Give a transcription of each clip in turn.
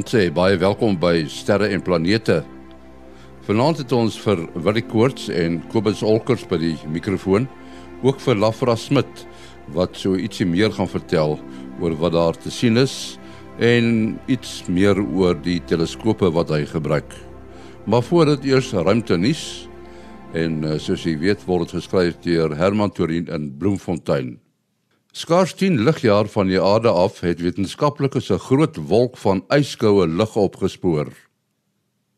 vanaand sê baie welkom by Sterre en Planete. Vanaand het ons vir Willie Koorts en Kobus Olkers by die mikrofoon, ook vir Lafra Smit wat so ietsie meer gaan vertel oor wat daar te sien is en iets meer oor die teleskope wat hy gebruik. Maar voordat eers ruimte nuus en eh, soos jy weet word dit geskryf deur Herman Torin in Bloemfontein. Skaars 10 ligjaar van die aarde af het wetenskaplikes 'n groot wolk van yskoue lig opgespoor.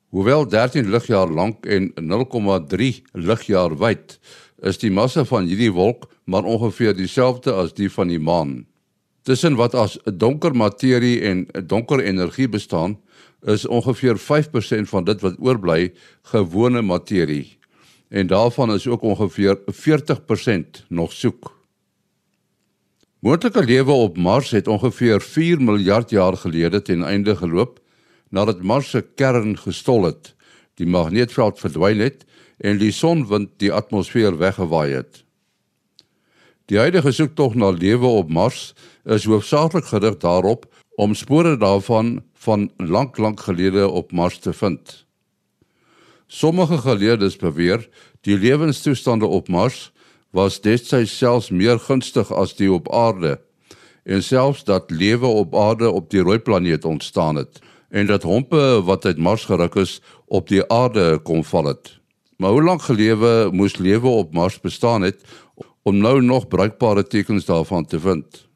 Hoewel 13 ligjaar lank en 0,3 ligjaar wyd, is die massa van hierdie wolk maar ongeveer dieselfde as die van die maan. Tussen wat as donker materie en donker energie bestaan, is ongeveer 5% van dit wat oorbly gewone materie. En daarvan is ook ongeveer 40% nog soek. Moontlike lewe op Mars het ongeveer 4 miljard jaar gelede ten einde geloop nadat Mars se kern gestol het, die magneetveld verdwyn het en die sonwind die atmosfeer weggewaai het. Die huidige soektog na lewe op Mars is hoofsaaklik gerig daarop om spore daarvan van lank lank gelede op Mars te vind. Sommige geleerdes beweer die lewenstoestande op Mars was destyds selfs meer gunstig as die op aarde en selfs dat lewe op aarde op die rooi planeet ontstaan het en dat hompe wat uit Mars geruk is op die aarde kom val het. Maar hoe lank gelewe moes lewe op Mars bestaan het om nou nog bruikbare tekens daarvan te vind?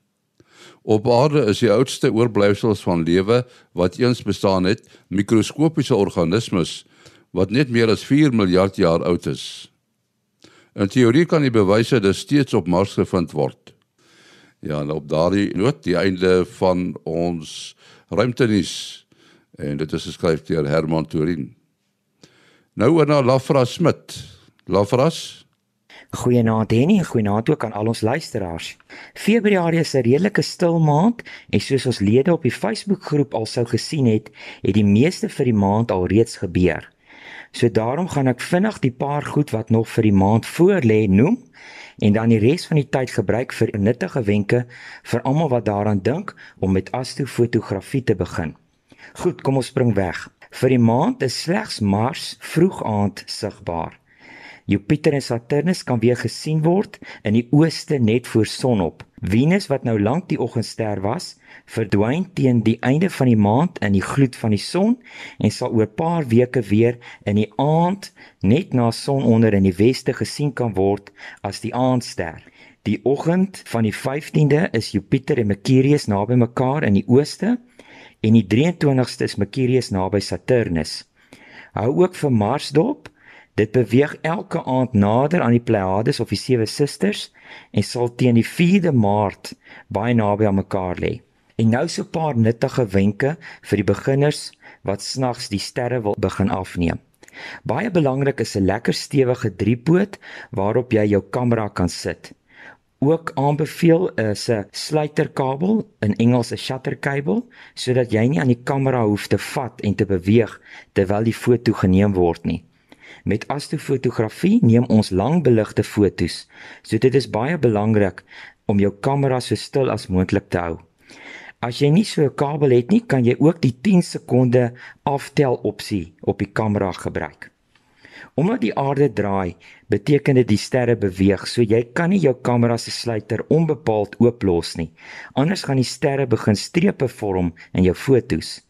Op aarde is die oudste oorblyfsels van lewe wat eens bestaan het, mikroskopiese organismes wat net meer as 4 miljard jaar oud is. In teorie kan die bewyse dus steeds op Mars gevind word. Ja, en op daardie noot die einde van ons ruimtenis en dit is geskryf deur Herman Turin. Nou oor na Lafra Smit. Lafras Goeienaand Henny, goeienaand ook aan al ons luisteraars. Februarie is 'n redelike stil maand en soos ons lede op die Facebookgroep al sou gesien het, het die meeste vir die maand al reeds gebeur. So daarom gaan ek vinnig die paar goed wat nog vir die maand voor lê noem en dan die res van die tyd gebruik vir nuttige wenke vir almal wat daaraan dink om met astrofotografie te begin. Goed, kom ons spring weg. Vir die maand is slegs Mars vroeg aand sigbaar. Jupiter en Saturnus kan weer gesien word in die ooste net voor sonop. Venus wat nou lank die oggendster was, verdwyn teen die einde van die maand in die gloed van die son en sal oor 'n paar weke weer in die aand net na sononder in die weste gesien kan word as die aandster. Die oggend van die 15de is Jupiter en Mercurius naby mekaar in die ooste en die 23ste is Mercurius naby Saturnus. Hou ook vir Mars dop Dit beweeg elke aand nader aan die Pleiades of die sewe susters en sal teen die 4de Maart baie naby aan mekaar lê. En nou so 'n paar nuttige wenke vir die beginners wat snags die sterre wil begin afneem. Baie belangrik is 'n lekker stewige driepoot waarop jy jou kamera kan sit. Ook aanbeveel is 'n sluiterkabel, in Engels 'n shutter cable, sodat jy nie aan die kamera hoef te vat en te beweeg terwyl die foto geneem word nie. Met astrofotografie neem ons langbeligte fotos. So dit is baie belangrik om jou kamera so stil as moontlik te hou. As jy nie so 'n kabel het nie, kan jy ook die 10 sekonde aftel opsie op die kamera gebruik. Omdat die aarde draai, beteken dit die sterre beweeg, so jy kan nie jou kamera se sluiter onbepaald ooplos nie. Anders gaan die sterre begin strepe vorm in jou fotos.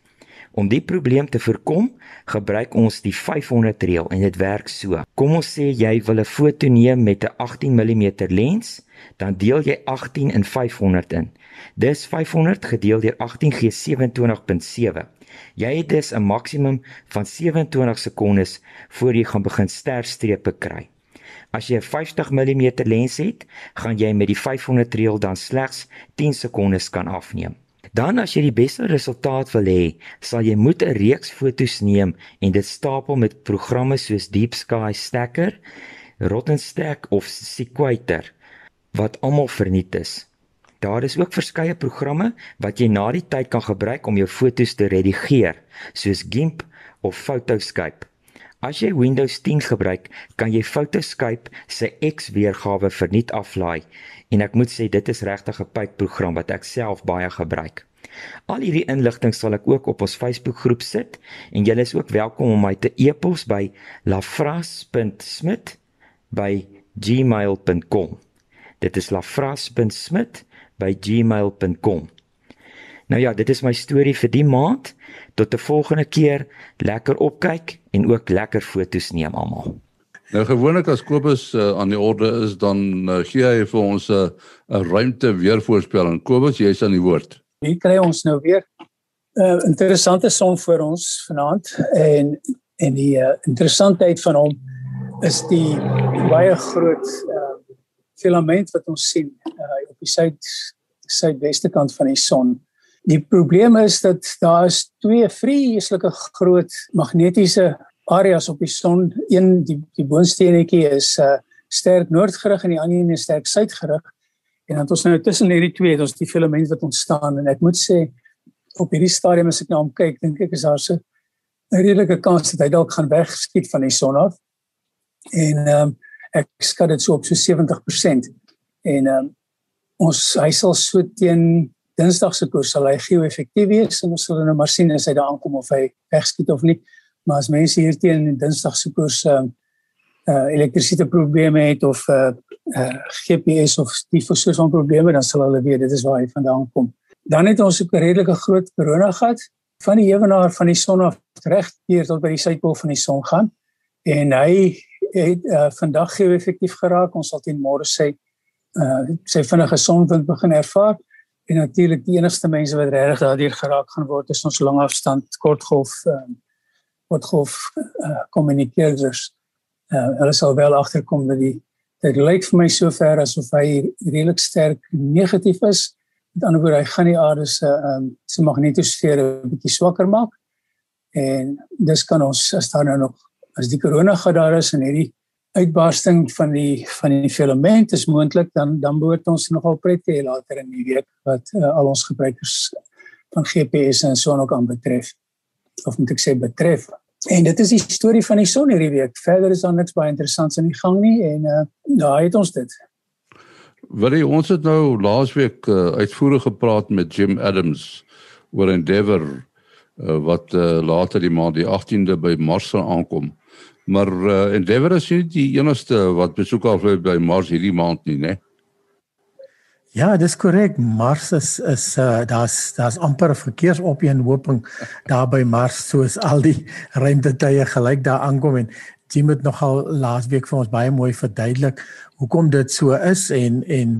Om die probleem te voorkom, gebruik ons die 500 reël en dit werk so. Kom ons sê jy wil 'n foto neem met 'n 18 mm lens, dan deel jy 18 in 500 in. Dis 500 gedeel deur 18 gee 27.7. Jy het dus 'n maksimum van 27 sekondes voor jy gaan begin sterstrepe kry. As jy 'n 50 mm lens het, gaan jy met die 500 reël dan slegs 10 sekondes kan afneem. Dan as jy die beste resultaat wil hê, sal jy moet 'n reeks fotos neem en dit stapel met programme soos Deep Sky Stacker, Rottenstack of Sequator wat almal verniet is. Daar is ook verskeie programme wat jy na die tyd kan gebruik om jou fotos te redigeer, soos GIMP of Photoscape. As jy Windows 10 gebruik, kan jy Photoscape se X-weergawe verniet aflaai en ek moet sê dit is regtig 'n pypprogram wat ek self baie gebruik. Al hierdie inligting sal ek ook op ons Facebookgroep sit en julle is ook welkom om my te e-pos by lafras.smit@gmail.com. Dit is lafras.smit@gmail.com. Nou ja, dit is my storie vir die maand. Tot 'n volgende keer, lekker opkyk en ook lekker foto's neem almal. Nou gewoonlik as Kobus uh, aan die orde is, dan uh, gee hy vir ons 'n uh, ruimte weervoorspelling. Kobus, jy's aan die woord. Hier kry ons nou weer 'n uh, interessante son vir ons vanaand en en die uh, interessantheid van hom is die baie groot uh, filament wat ons sien uh, op die suid suidweste kant van die son. Die probleem is dat daar is twee vreeslike groot magnetiese areas op die son. Een die die boonsteenetjie is uh sterk noordgerig en die ander een is sterk suidgerig. En dan het ons nou tussen hierdie twee het ons die filament wat ontstaan en ek moet sê op hierdie stadium as ek nou om kyk, dink ek is daar so 'n redelike kans dat hy dalk gaan wegskiet van die son af. En ehm um, ek skat dit so op so 70%. En ehm um, ons hy sal so teen Dinsdag se koers sal hy geo-effektief wees en ons sal nou maar sien as hy daar aankom of hy wegskiet of nie. Maar as mense hier teen Dinsdag se koers uh, uh elektrisiteit probleme het of uh, uh GPS of die versoos van probleme dan sal hulle weet dit is waar hy vandaan kom. Dan het ons 'n redelike groot korona gehad van die ewenaar van die son af reg hier tot by die suidpool van die son gaan en hy het uh, vandag geo effektief geraak. Ons sal teen môre sê uh sy vinnige sonwind begin ervaar en natuurlik die enigste mense wat regtig daardeur geraak gaan word is ons langafstand kortgolf uh kortgolf uh, kommunikeerders. Uh, hulle sal wel agterkom dat die dit lyk vir my sover asof hy redelik sterk negatief is. Met ander woorde, hy gaan die aarde se um, se magnetosfeer 'n bietjie swakker maak. En dis kan ons as daar nou nog as die korona gaan daar is en hierdie uitbarsting van die van die filament is moontlik dan dan behoort ons nogal pret te hê later in die week wat uh, al ons gebruikers van GPS en so ook aan betref of moet ek sê betref. En dit is die storie van die son hierdie week. Verder is daar niks baie interessants in die gang nie en uh daar het ons dit. Wil jy ons het nou laasweek uh, uitvoerig gepraat met Jim Adams oor Endeavour uh, wat uh, later die maand die 18de by Mars aankom. Maar uh, Endeavour is nie die enigste wat besoek aflê by Mars hierdie maand nie, né? Nee? Ja, dis korrek. Mars is is uh daar's daar's amper 'n verkeersopeenhoping daar by Mars soos al die ruimtetuie gelyk daar aankom en Jim het nogal laasweek vir ons baie mooi verduidelik hoekom dit so is en en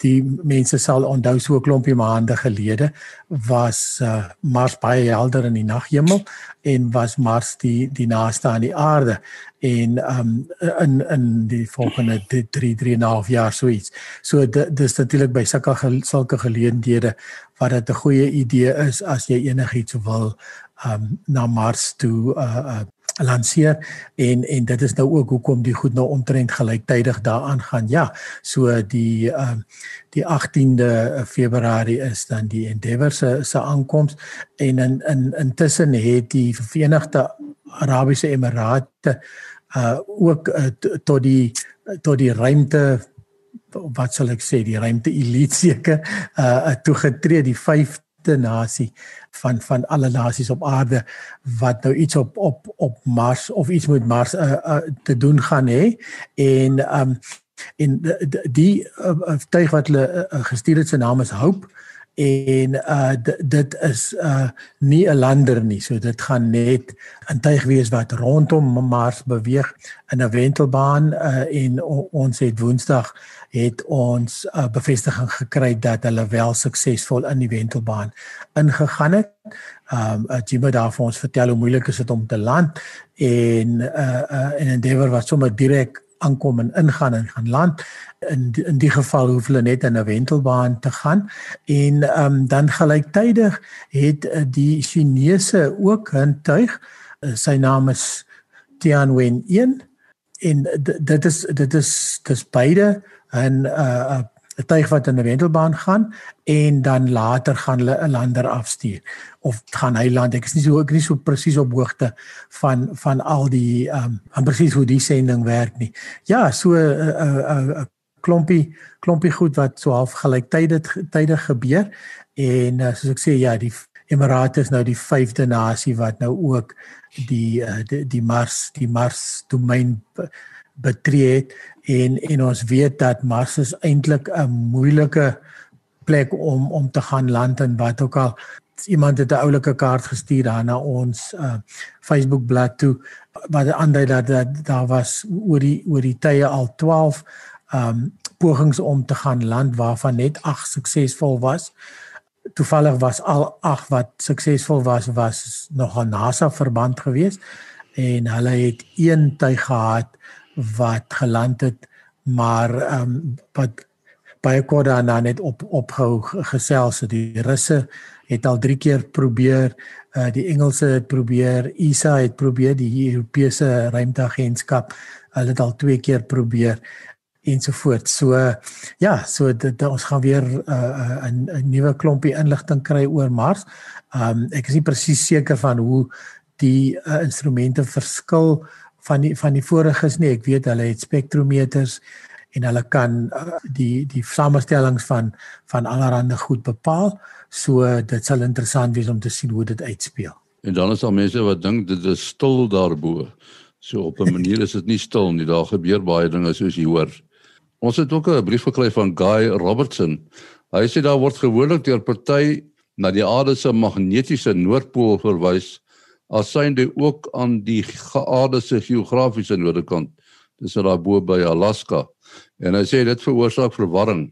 die mense sal onthou so 'n klompie maande gelede was uh, Mars baie helder in die naghemel en was Mars die die naaste aan die aarde en um in in die volgende 3 3 en 'n half jaar so iets. So dis natuurlik by sulke sulke geleenthede wat dit 'n goeie idee is as jy enigiets wil um na Mars toe uh, uh lanseer en en dit is nou ook hoekom die goed nou omtrent gelyktydig daaraan gaan. Ja, so die ehm uh, die 18de Februarie is dan die Endeavour se se aankoms en in in intussen het die Verenigde Arabiese Emirate uh ook uh, tot die tot die ruimte wat sal ek sê die ruimte elite seker uh toegetree die 5de nasie van van alle nasies op aarde wat nou iets op op op Mars of iets met Mars uh, uh, te doen gaan hê. En um en die uh, tuig wat hulle uh, gestuur het se naam is Hope en uh dit is uh nie 'n lander nie so dit gaan net 'n tuig wees wat rondom Mars beweeg in 'n wentelbaan uh en ons het Woensdag het ons 'n uh, bevestiging gekry dat hulle wel suksesvol in die wentelbaan ingegaan het. Um uh, Jimmy daar vir ons vertel hoe moeilik is dit om te land en uh uh en Endeavour wat sommer direk aankom en ingaan en gaan land. In die, in die geval hoef hulle net in 'n wentelbaan te gaan. En um dan gelyktydig het uh, die Chinese ook 'n tuig. Uh, sy naam is Tianwen 1 en dit is dit is dis beide 'n uh 'n tuig wat in 'n wentelbaan gaan en dan later gaan hulle 'n lander afstuur of gaan hy land ek is nie so ek nie so presies op hoogte van van al die ehm um, van presies hoe die sending werk nie. Ja, so 'n uh, 'n uh, uh, klompie klompie goed wat so half gelyktydig tydig gebeur en uh, soos ek sê ja die Emirate is nou die vyfde nasie wat nou ook die uh, die, die Mars die Mars domein betree het en en ons weet dat Mars is eintlik 'n moeilike plek om om te gaan land en wat ook al iemand het 'n oulike kaart gestuur daar na ons uh, Facebook bladsy toe wat aandui dat dat daar was oor die oor die tye al 12 um pogings om te gaan land waarvan net 8 suksesvol was. Toevallig was al 8 wat suksesvol was was nog 'n NASA verband geweest en hulle het een tuig gehad wat geland het maar um wat baie kort daarna net op opgehou gesels het. Die russe het al 3 keer probeer uh die Engelse het probeer ESA het probeer die Europese ruimteagentskap hulle het al 2 keer probeer ensovoort. So ja so dit ons gaan weer uh, 'n 'n nuwe klompie inligting kry oor Mars. Um ek is nie presies seker van hoe die uh, instrumente verskil van die van die voriges nie. Ek weet hulle het spektrometers en hulle kan uh, die die samestellings van van allerlei goed bepaal. So dit sal interessant wees om te sien hoe dit uitspeel. En dan is daar mense wat dink dit is stil daarbo. So op 'n manier is dit nie stil nie. Daar gebeur baie dinge soos jy hoor. Ons het ook 'n brief gekry van Guy Robertson. Hy sê daar word gewoonlik deur party na die aarde se magnetiese noordpool verwys as synde ook aan die geaarde se geografiese noordekant. Dis daar bo by Alaska. En hy sê dit veroorsaak verwarring.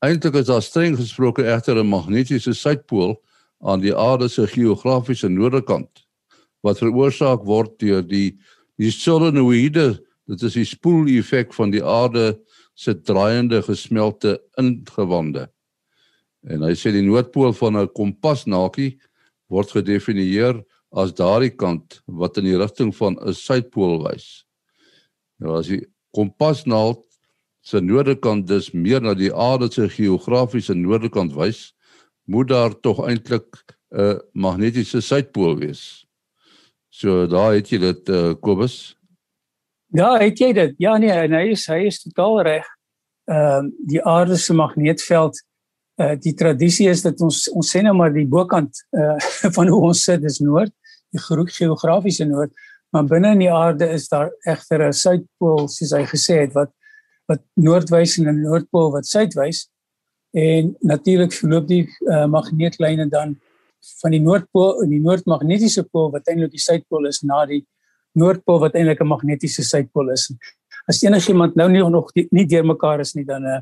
Eintlik is daar streng gesproke egter 'n magnetiese suidpool aan die aarde se geografiese noordekant wat veroorsaak word deur die die solenoïde, dit is die spoeleffek van die aarde se draaiende gesmelte ingewande. En hy sê die noordpool van 'n kompasnaakie word gedefinieer as daardie kant wat in die rigting van 'n suidpool wys. Nou as die kompasnaald se noordekant dus meer na die aarde se geografiese noordekant wys, moet daar tog eintlik 'n magnetiese suidpool wees. So daar het jy dit uh, Kobus. Ja, het jy dit? Ja nee, hy is hy is totaal reg. Ehm uh, die aarde se magneetveld uh die tradisie is dat ons ons sê nou maar die bokant uh van hoe ons sit is noord die geografiese noord, maar binne in die aarde is daar egter 'n suidpool soos hy gesê het wat wat noordwys en 'n noordpool wat suidwys. En natuurlik verloop die uh, magneetlyne dan van die noordpool in die noordmagnetiese pool wat eintlik die suidpool is na die noordpool wat eintlik 'n magnetiese suidpool is. As enigiemand nou nie nog die, nie deurmekaar is nie dan 'n uh,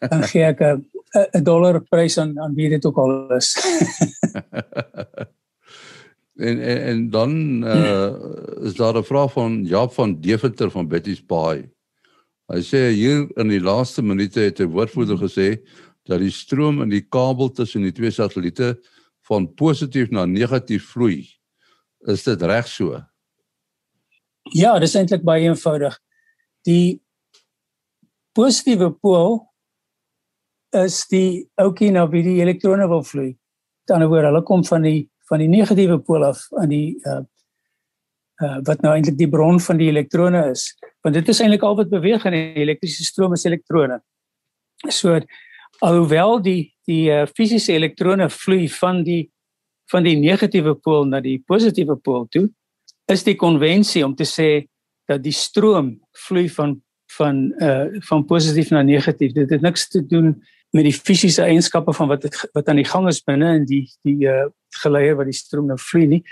eh, dan gee ek 'n 'n dollar prys aan aan wie dit ook al is. En en, en dan uh is daar 'n vraag van Jaap van Deventer van Betty's Bay. Hy sê hier in die laaste minute het 'n woordvoerder gesê dat die stroom in die kabel tussen die twee satelliete van positief na negatief vloei. Is dit reg so? Ja, dit is eintlik baie eenvoudig. Die positiewe pool is die ouetjie na wie die elektrone wil vloei. Aan die ander woord, hulle kom van die van die negatiewe pool af aan die uh uh wat nou eintlik die bron van die elektrone is. Want dit is eintlik al wat beweeg in die elektriese stroom is elektrone. So alhoewel die die uh, fisiese elektrone vloei van die van die negatiewe pool na die positiewe pool toe, is die konvensie om te sê dat die stroom vloei van van uh van positief na negatief. Dit het niks te doen met die fisiese eienskappe van wat het, wat aan die gang is binne in die die uh geleier wat die stroom nou vloei nie.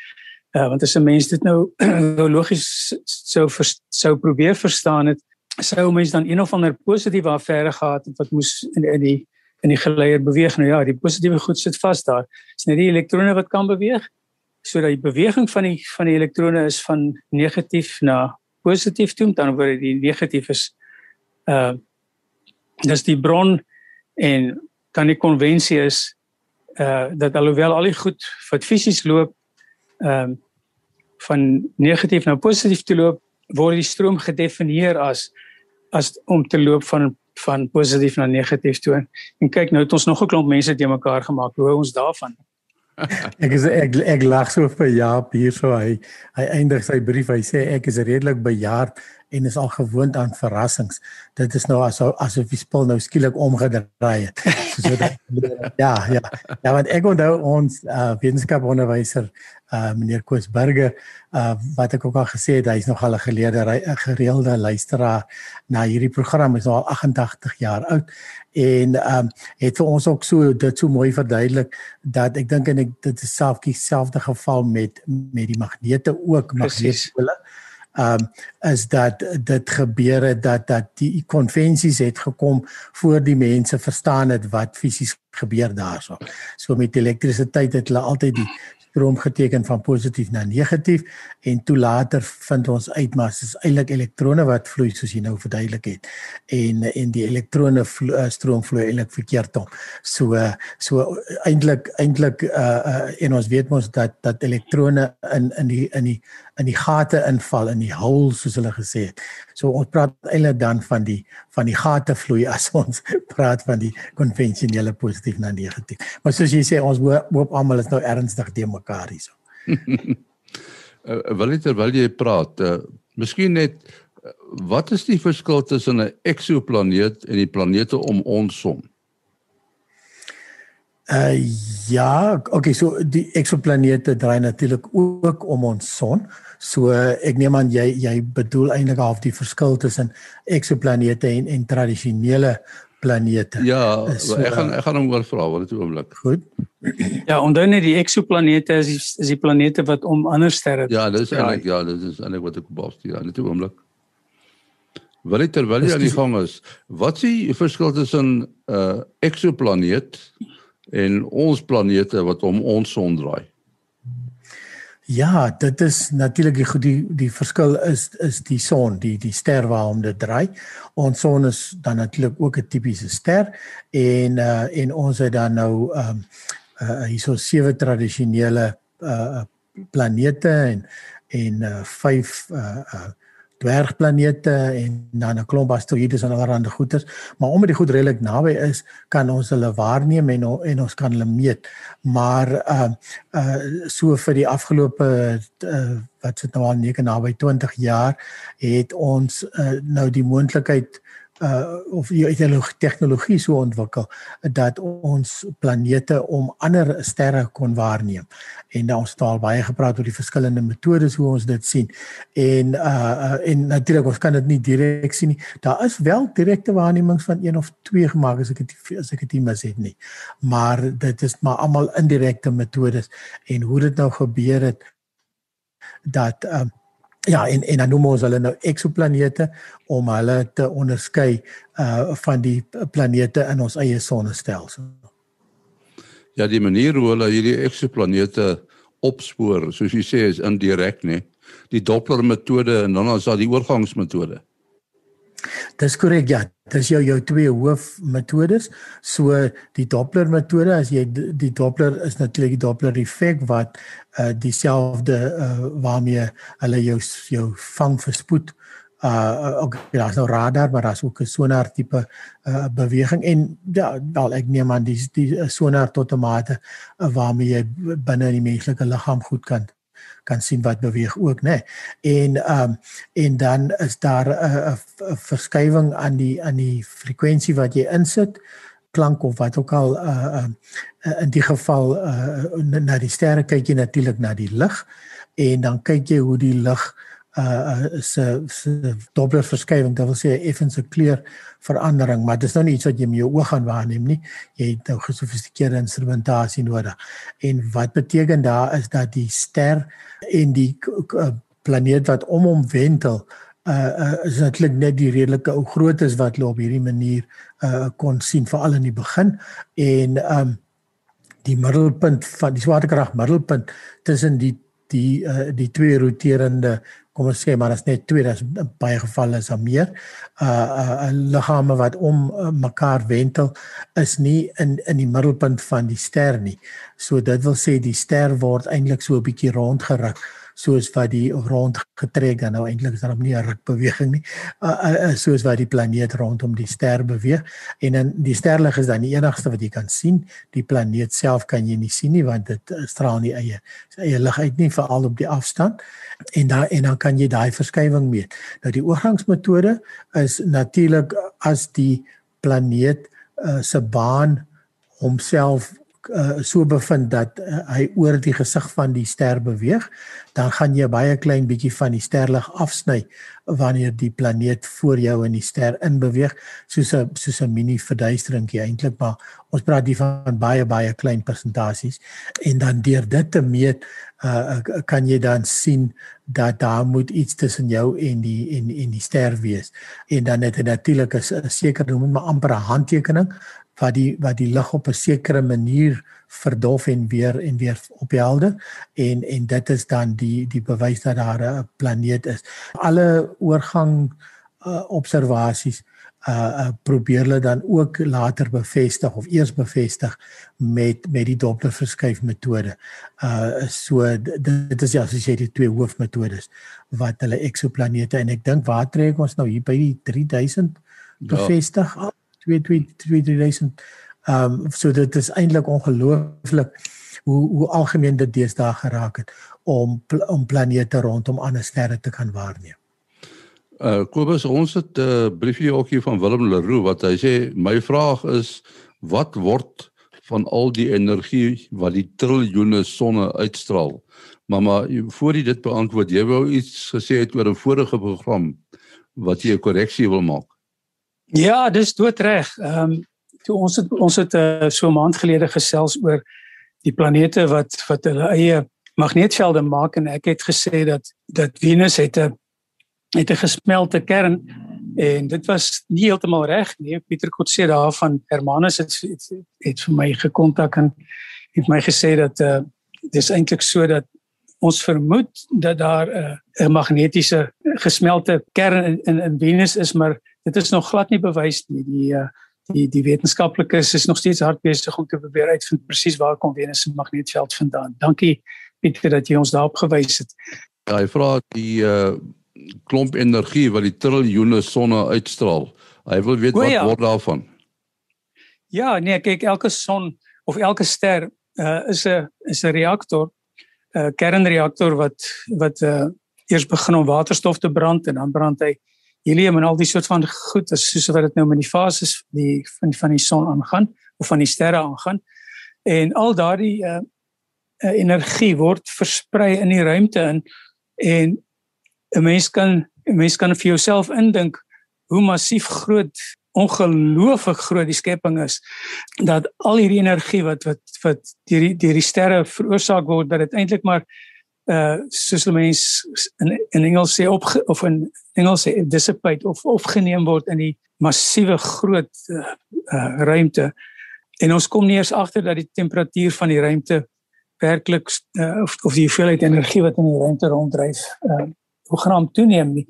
Uh want as 'n mens dit nou nou logies sou sou probeer verstaan het, sou mens dan een of ander positiewe affære gehad het wat moes in in die in die geleier beweeg. Nou ja, die positiewe goed sit vas daar. Dis net die elektrone wat kan beweeg. So dat die beweging van die van die elektrone is van negatief na positief toe, dan word die negatief is uh dis die bron en kan die konvensie is uh dat alhoewel al die goed wat fisies loop ehm uh, van negatief na positief te loop word die stroom gedefinieer as as om te loop van van positief na negatief toe. En kyk nou het ons nog 'n klomp mense te mekaar gemaak. Hoe ons daarvan? ek is ek ek lag so vir Jaap hier so hy hy eindig sy brief hy sê ek is redelik bejaard en is al gewoond aan verrassings. Dit is nou asof asof die spul nou skielik omgedraai het. So dat ja, ja. Ja, want ek onthou ons uh, wetenskapsonderwyser uh meneer Koos Burger uh wat ek ook al gesê het hy's nog al 'n geleerde gereelde luisteraar na hierdie program is nou al 88 jaar oud en um het vir ons ook so dit so mooi verduidelik dat ek dink en ek dit is selfs dieselfde geval met met die magnete ook magnetpole um is dat dit gebeur het dat dat die konvensies het gekom voor die mense verstaan het wat fisies gebeur daarso. So met elektrisiteit het hulle altyd die stroom geteken van positief na negatief en toe later vind ons uit maar dit is eintlik elektrone wat vloei soos jy nou verduidelik het en en die elektrone vlo, uh, stroom vloei eintlik verkeerd om. So so eintlik eintlik uh, uh, en ons weet mos dat dat elektrone in in die in die in die gate inval in die hole soos hulle gesê het. So ons praat eintlik dan van die van die gate vloei as ons praat van die konvensionele positief na negatief. Maar soos jy sê ons hoop almal is nou ernstig te mekaar hierso. uh, wil jy terwyl jy praat, uh, miskien net uh, wat is die verskil tussen 'n eksoplaneet en die planete om ons son? Uh ja, okay, so die eksoplanete draai natuurlik ook om ons son. So ek neem aan jy jy bedoel eintlik half die verskil tussen eksoplanete en en tradisionele planete. Ja, so, ek gaan ek gaan hom oor vra wat dit oomblik. Goed. Ja, onthou net die eksoplanete is die, is die planete wat om ander sterre Ja, dis eintlik ja, dit is eintlik wat ek bedoel, ja, net oomblik. Wat het terwyl jy aan die gang is, wat is die verskil tussen 'n uh, eksoplaneet en ons planete wat om ons son draai. Ja, dit is natuurlik die die die verskil is is die son, die die ster waarom dit draai. Ons son is dan natuurlik ook 'n tipiese ster en uh en ons het dan nou ehm um, uh hierso sewe tradisionele uh planete en en uh vyf uh uh dwergplanete en dan 'n klomp asteroïdes en allerlei goeters, maar omdat die goed redelik naby is, kan ons hulle waarneem en en ons kan hulle meet. Maar uh uh so vir die afgelope uh, wat sit nou al net naby 20 jaar het ons uh, nou die moontlikheid uh of jy het nog tegnologie so ontwikkel dat ons planete om ander sterre kon waarneem. En dan ons het al baie gepraat oor die verskillende metodes hoe ons dit sien. En uh, uh en natuurlik ons kan dit nie direk sien nie. Daar is wel direkte waarnemings van een of twee gemaak as ek dit as ek dit mis het nie. Maar dit is maar almal indirekte metodes en hoe dit nou gebeur het dat uh, Ja, en en dan noem ons hulle nou eksoplanete om hulle te onderskei uh van die planete in ons eie sonnestelsel. Ja, die manier hoe hulle hierdie eksoplanete opspoor, soos jy sê, is indirek, né? Die Doppler metode en dan is daar die oorgangsmetode. Dis korrek ja. Dis jou jou twee hoofmetodes. So die Doppler metode as jy die Doppler is natuurlik die Doppler effek wat uh dieselfde uh waarmee hulle jou jou vang verspoed uh ook ja, so radar maar daar's ook 'n sonar tipe uh beweging en ja, wel ek neem aan die die sonar tot 'n mate uh, waarmee jy binne die menslike liggaam goed kan kan sien wat beweeg ook nê. Nee. En ehm um, en dan is daar 'n 'n verskywing aan die aan die frekwensie wat jy insit klank of wat ook al uh, uh in die geval uh na die sterre kyk jy natuurlik na die lig en dan kyk jy hoe die lig uh se se Doppler verskywing, dit wil sê effens 'n kleur verandering, maar dit is nou nie iets wat jy met jou oog gaan waarneem nie. Jy het nou gesofistikeerde instrumentasie nodig. En wat beteken daar is dat die ster en die planeet wat om hom wentel uh, uh is natuurlik net die redelike ou grootes wat hulle op hierdie manier uh kon sien veral in die begin en um die middelpunt van die swaartekrag middelpunt tussen die die uh, die twee roterende kom ons sê maar as net twee dat baie gevalle is daar meer uh uh liggame wat om uh, mekaar wentel is nie in in die middelpunt van die ster nie. So dit wil sê die ster word eintlik so 'n bietjie rondgeruk soos wat die rondgetrek dan nou eintlik is daar nie 'n rukbeweging nie. Uh, uh, uh, soos wat die planeet rondom die ster beweeg. En dan die sterlig is dan die enigste wat jy kan sien. Die planeet self kan jy nie sien nie want dit straal nie eie eie lig uit nie veral op die afstand. En dan en dan kan jy daai verskywing meet. Nou die oorgangsmetode is natuurlik as die planeet uh, se baan homself uh, so bevind dat uh, hy oor die gesig van die ster beweeg, dan gaan jy baie klein bietjie van die sterlig afsny wanneer die planeet voor jou in die ster inbeweeg, soos 'n soos 'n mini verduisteringkie eintlik, maar ons praat hier van baie baie klein persentasies en dan deur dit te meet uh, kan jy dan sien dat daar moet iets tussen jou en die en en die ster wees. En dan het natuurlik 'n seker noem maar amper 'n handtekening wat die wat die lig op 'n sekere manier verdof en weer en weer ophelder en en dit is dan die die bewys dat daar 'n planeet is. Alle oorgang uh, observasies uh, uh probeer hulle dan ook later bevestig of eers bevestig met met die Doppler verskuif metode. Uh so dit is ja as jy die twee hoofmetodes wat hulle eksoplanete en ek dink waar trek ons nou hier by die 3000 ja. Bevestig ja. 2000 ehm um, so dit is eintlik ongelooflik hoe hoe algemeen dit deesdae geraak het om om planete rondom ander sterre te kan waarneem. Uh Kobus ons het 'n uh, briefie ook hier van Willem Leroux wat hy sê my vraag is wat word van al die energie wat die triljoene sonne uitstraal. Mamma, voor jy dit beantwoord, jy wou iets gesê het oor 'n vorige program wat jy 'n korreksie wil maak. Ja, dis doodreg. Ehm um, toe ons het ons het uh, so 'n maand gelede gesels oor die planete wat wat hulle eie magneetvelde maak en ek het gesê dat dat Venus het 'n het 'n gesmelte kern en dit was nie heeltemal reg nie. Pieter Kotse daar van Hermanus het, het het vir my gekontak en het my gesê dat uh dis eintlik so dat ons vermoed dat daar 'n uh, 'n magnetiese gesmelte kern in, in in Venus is, maar dit is nog glad nie bewys nie. Die uh, die die wetenskaplikes is nog steeds hard besig om te probeer uitvind presies waar kom Venus se magnetveld vandaan. Dankie Pieter dat jy ons daarop gewys het. Ja, hy vra die uh klomp energie wat die triljoene sonne uitstraal. Hy wil weet wat ja. word daarvan. Ja, nee, kyk elke son of elke ster uh, is 'n is 'n reaktor, 'n uh, kernreaktor wat wat uh, eers begin om waterstof te brand en dan brand hy helium en al die soort van goed is soos wat dit nou met die fases die van van die son aangaan of van die sterre aangaan. En al daardie uh, energie word versprei in die ruimte in en 'n mens kan 'n mens kan vir jouself indink hoe massief groot ongelooflik groot die skepping is dat al hierdie energie wat wat wat deur die deur die sterre veroorsaak word dat dit eintlik maar uh soos die mens in in Engels sê op of in Engels sê dissipate of opgeneem word in die massiewe groot uh, uh ruimte en ons kom nie eers agter dat die temperatuur van die ruimte werklik uh, of of die hoeveelheid energie wat in die ruimte ronddryf uh program toeneem nie.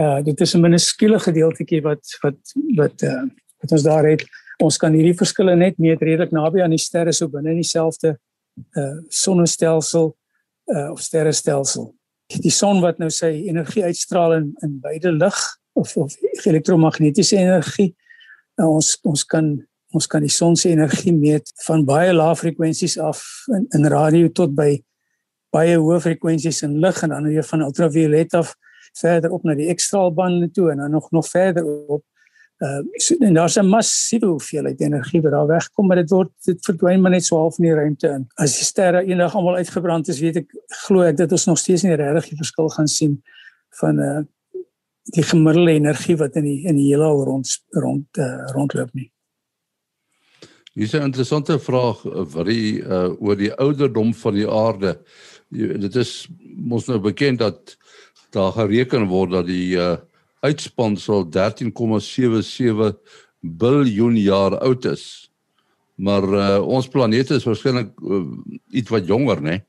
Uh dit is 'n minuskule gedeeltjie wat wat wat uh wat ons daar het. Ons kan hierdie verskille net meet redelik naby aan die sterre so binne in dieselfde uh sonnestelsel uh of sterrestelsel. Die son wat nou sy energie uitstraal in in beide lig of of elektromagnetiese energie. Uh, ons ons kan ons kan die son se energie meet van baie lae frekwensies af in, in radio tot by baie hoë frekwensies in lig en dan weer van ultraviolet af verder op na die X-straalbande toe en dan nog nog verder op. Uh so, en daar's 'n massiewe hoeveelheid energie wat daar wegkom, maar dit word dit verdwyn maar net so half in die ruimte in. As die sterre eendag almal uitgebrand is, weet ek glo ek dat ons nog steeds nie regtig die verskil gaan sien van uh die gemiddelde energie wat in die in die heelal rond rond uh, rondloop nie. Hier is 'n interessante vraag vir die uh oor die ouderdom van die aarde dit is mos nou bekend dat daar gereken word dat die uh, uitspansel 13,77 biljoen jaar oud is. Maar uh, ons planeet is waarskynlik uh, iets wat jonger, né?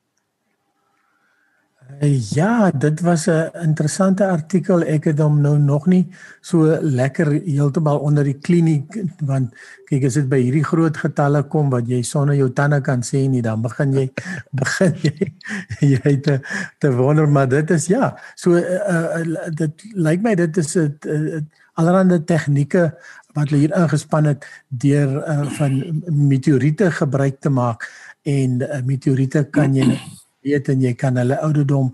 Ja, dit was 'n interessante artikel. Ek het hom nou nog nie so lekker heeltemal onder die kliniek want kyk as dit by hierdie groot getalle kom wat jy sonder jou tande kan sê nie, dan begin jy begin jy jy te te wonder maar dit is ja. So uh, uh, dit lyk my dit is 'n uh, allerlei tegnieke wat hulle hier ingespan het deur uh, van meteoriete gebruik te maak en uh, meteoriete kan jy weet en jy kan hulle ouderdom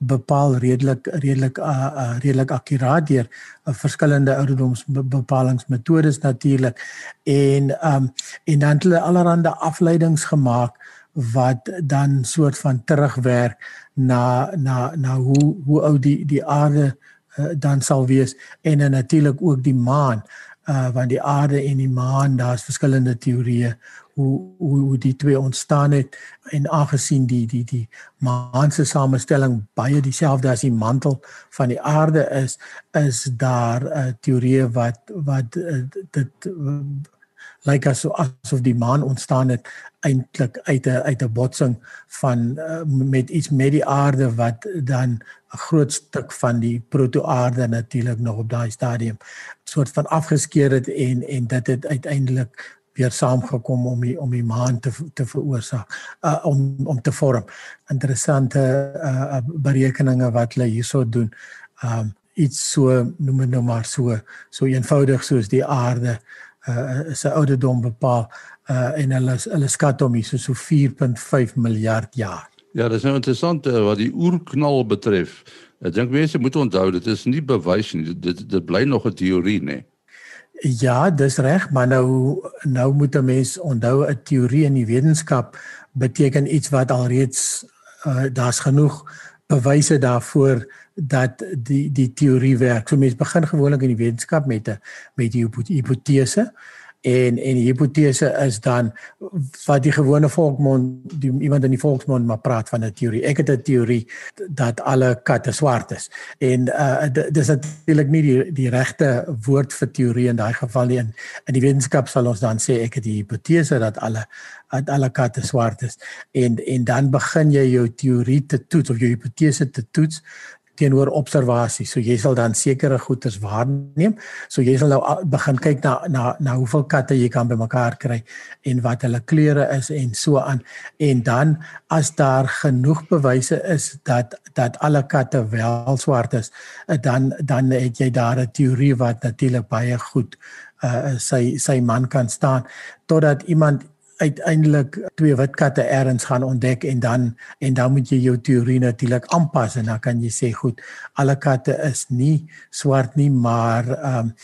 bepaal redelik redelik uh, uh, redelik akkuraat deur uh, verskillende ouderdomsbepalingsmetodes natuurlik en um, en dan het hulle allerlei afleidings gemaak wat dan soort van terugwerk na na na hoe hoe oud die die aarde uh, dan sal wees en dan natuurlik ook die maan. Uh want die aarde en die maan daar's verskillende teorieë hoe hoe hoe die twee ontstaan het. En aangesien die die die maan se samestelling baie dieselfde as die mantel van die aarde is is daar 'n uh, teorie wat wat uh, dit uh, lyk like asof asof die maan ontstaan het eintlik uit 'n uit 'n botsing van uh, met iets met die aarde wat dan 'n groot stuk van die protoaarde natuurlik nog op daai stadium soort van afgeskeur het en en dit het uiteindelik weer saamgekom om die om die maan te te veroorsaak uh, om om te vorm. Interessante uh, berekeninge wat hulle hierso doen. Um iets so noem dit nou maar so so eenvoudig soos die aarde uh, is 'n ouderdom bepaal uh, en hulle hulle skat hom hier so so 4.5 miljard jaar. Ja dis nou interessant uh, wat die oerknal betref. Ek dink mense moet onthou dit is nie bewys nie. Dit dit bly nog 'n teorie nê Ja, dis reg, maar nou nou moet 'n mens onthou 'n teorie in die wetenskap beteken iets wat alreeds uh, daar's genoeg bewyse daarvoor dat die die teorie werk. So mense begin gewoonlik in die wetenskap met 'n met die hipotese en en die hipotese is dan wat die gewone volksmond die iemand in die volksmond maar praat van 'n teorie. Ek het 'n teorie dat alle katte swart is. En uh dis natuurlik nie die die regte woord vir teorie in daai geval nie. In, in die wetenskap sal ons dan sê ek het die hipotese dat alle dat alle katte swart is. En en dan begin jy jou teorie te toets of jou hipotese te toets teenoor observasie. So jy sal dan sekere goeders waarneem. So jy sal nou begin kyk na na na hoeveel katte jy kan bymekaar kry en wat hulle kleure is en so aan. En dan as daar genoeg bewyse is dat dat alle katte wel swart is, eh, dan dan het jy daar 'n teorie wat natuurlik baie goed uh sy sy man kan staan totdat iemand uiteindelik twee wit katte ergens gaan ontdek en dan en dan moet jy jou teorie natuurlik aanpas en dan kan jy sê goed alle katte is nie swart nie maar ehm um,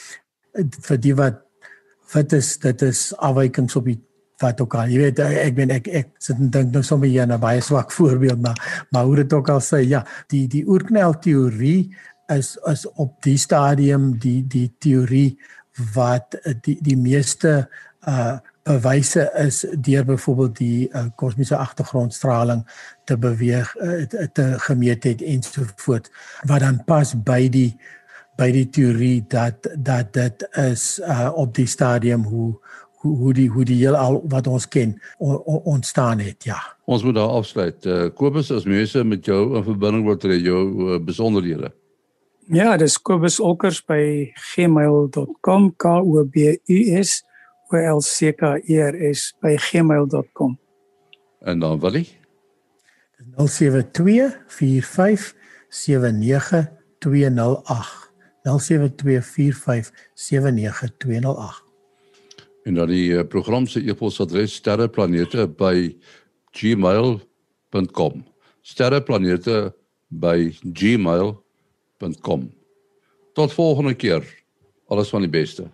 vir die wat wat is dit is afwykings op die wat ook al. Jy weet ek ben ek ek sit en dink nou sommer hier 'n baie swak voorbeeld maar maar hoe dit ook al sê ja die die oerknel teorie is is op die stadium die die teorie wat die die meeste uh bewyse is deur byvoorbeeld die uh, kosmiese agtergrondstraling te beweeg uh, te gemeet het en so voort wat dan pas by die by die teorie dat dat dit is uh, op die stadium hoe hoe hoe die hoe die heel al wat ons ken on, on, ontstaan het ja. Ons moet daar afsluit. Uh, Kobus as mense met jou in verbinding wil tree jou uh, besonderhede. Ja, dis Kobus Olkers by gmail.com k o b u s olcks by gmail.com. En dan Willie? Dis 0724579208. 0724579208. En dan die uh, program se e-posadres sterreplanete by gmail.com. sterreplanete by gmail.com. Tot volgende keer. Alles van die beste.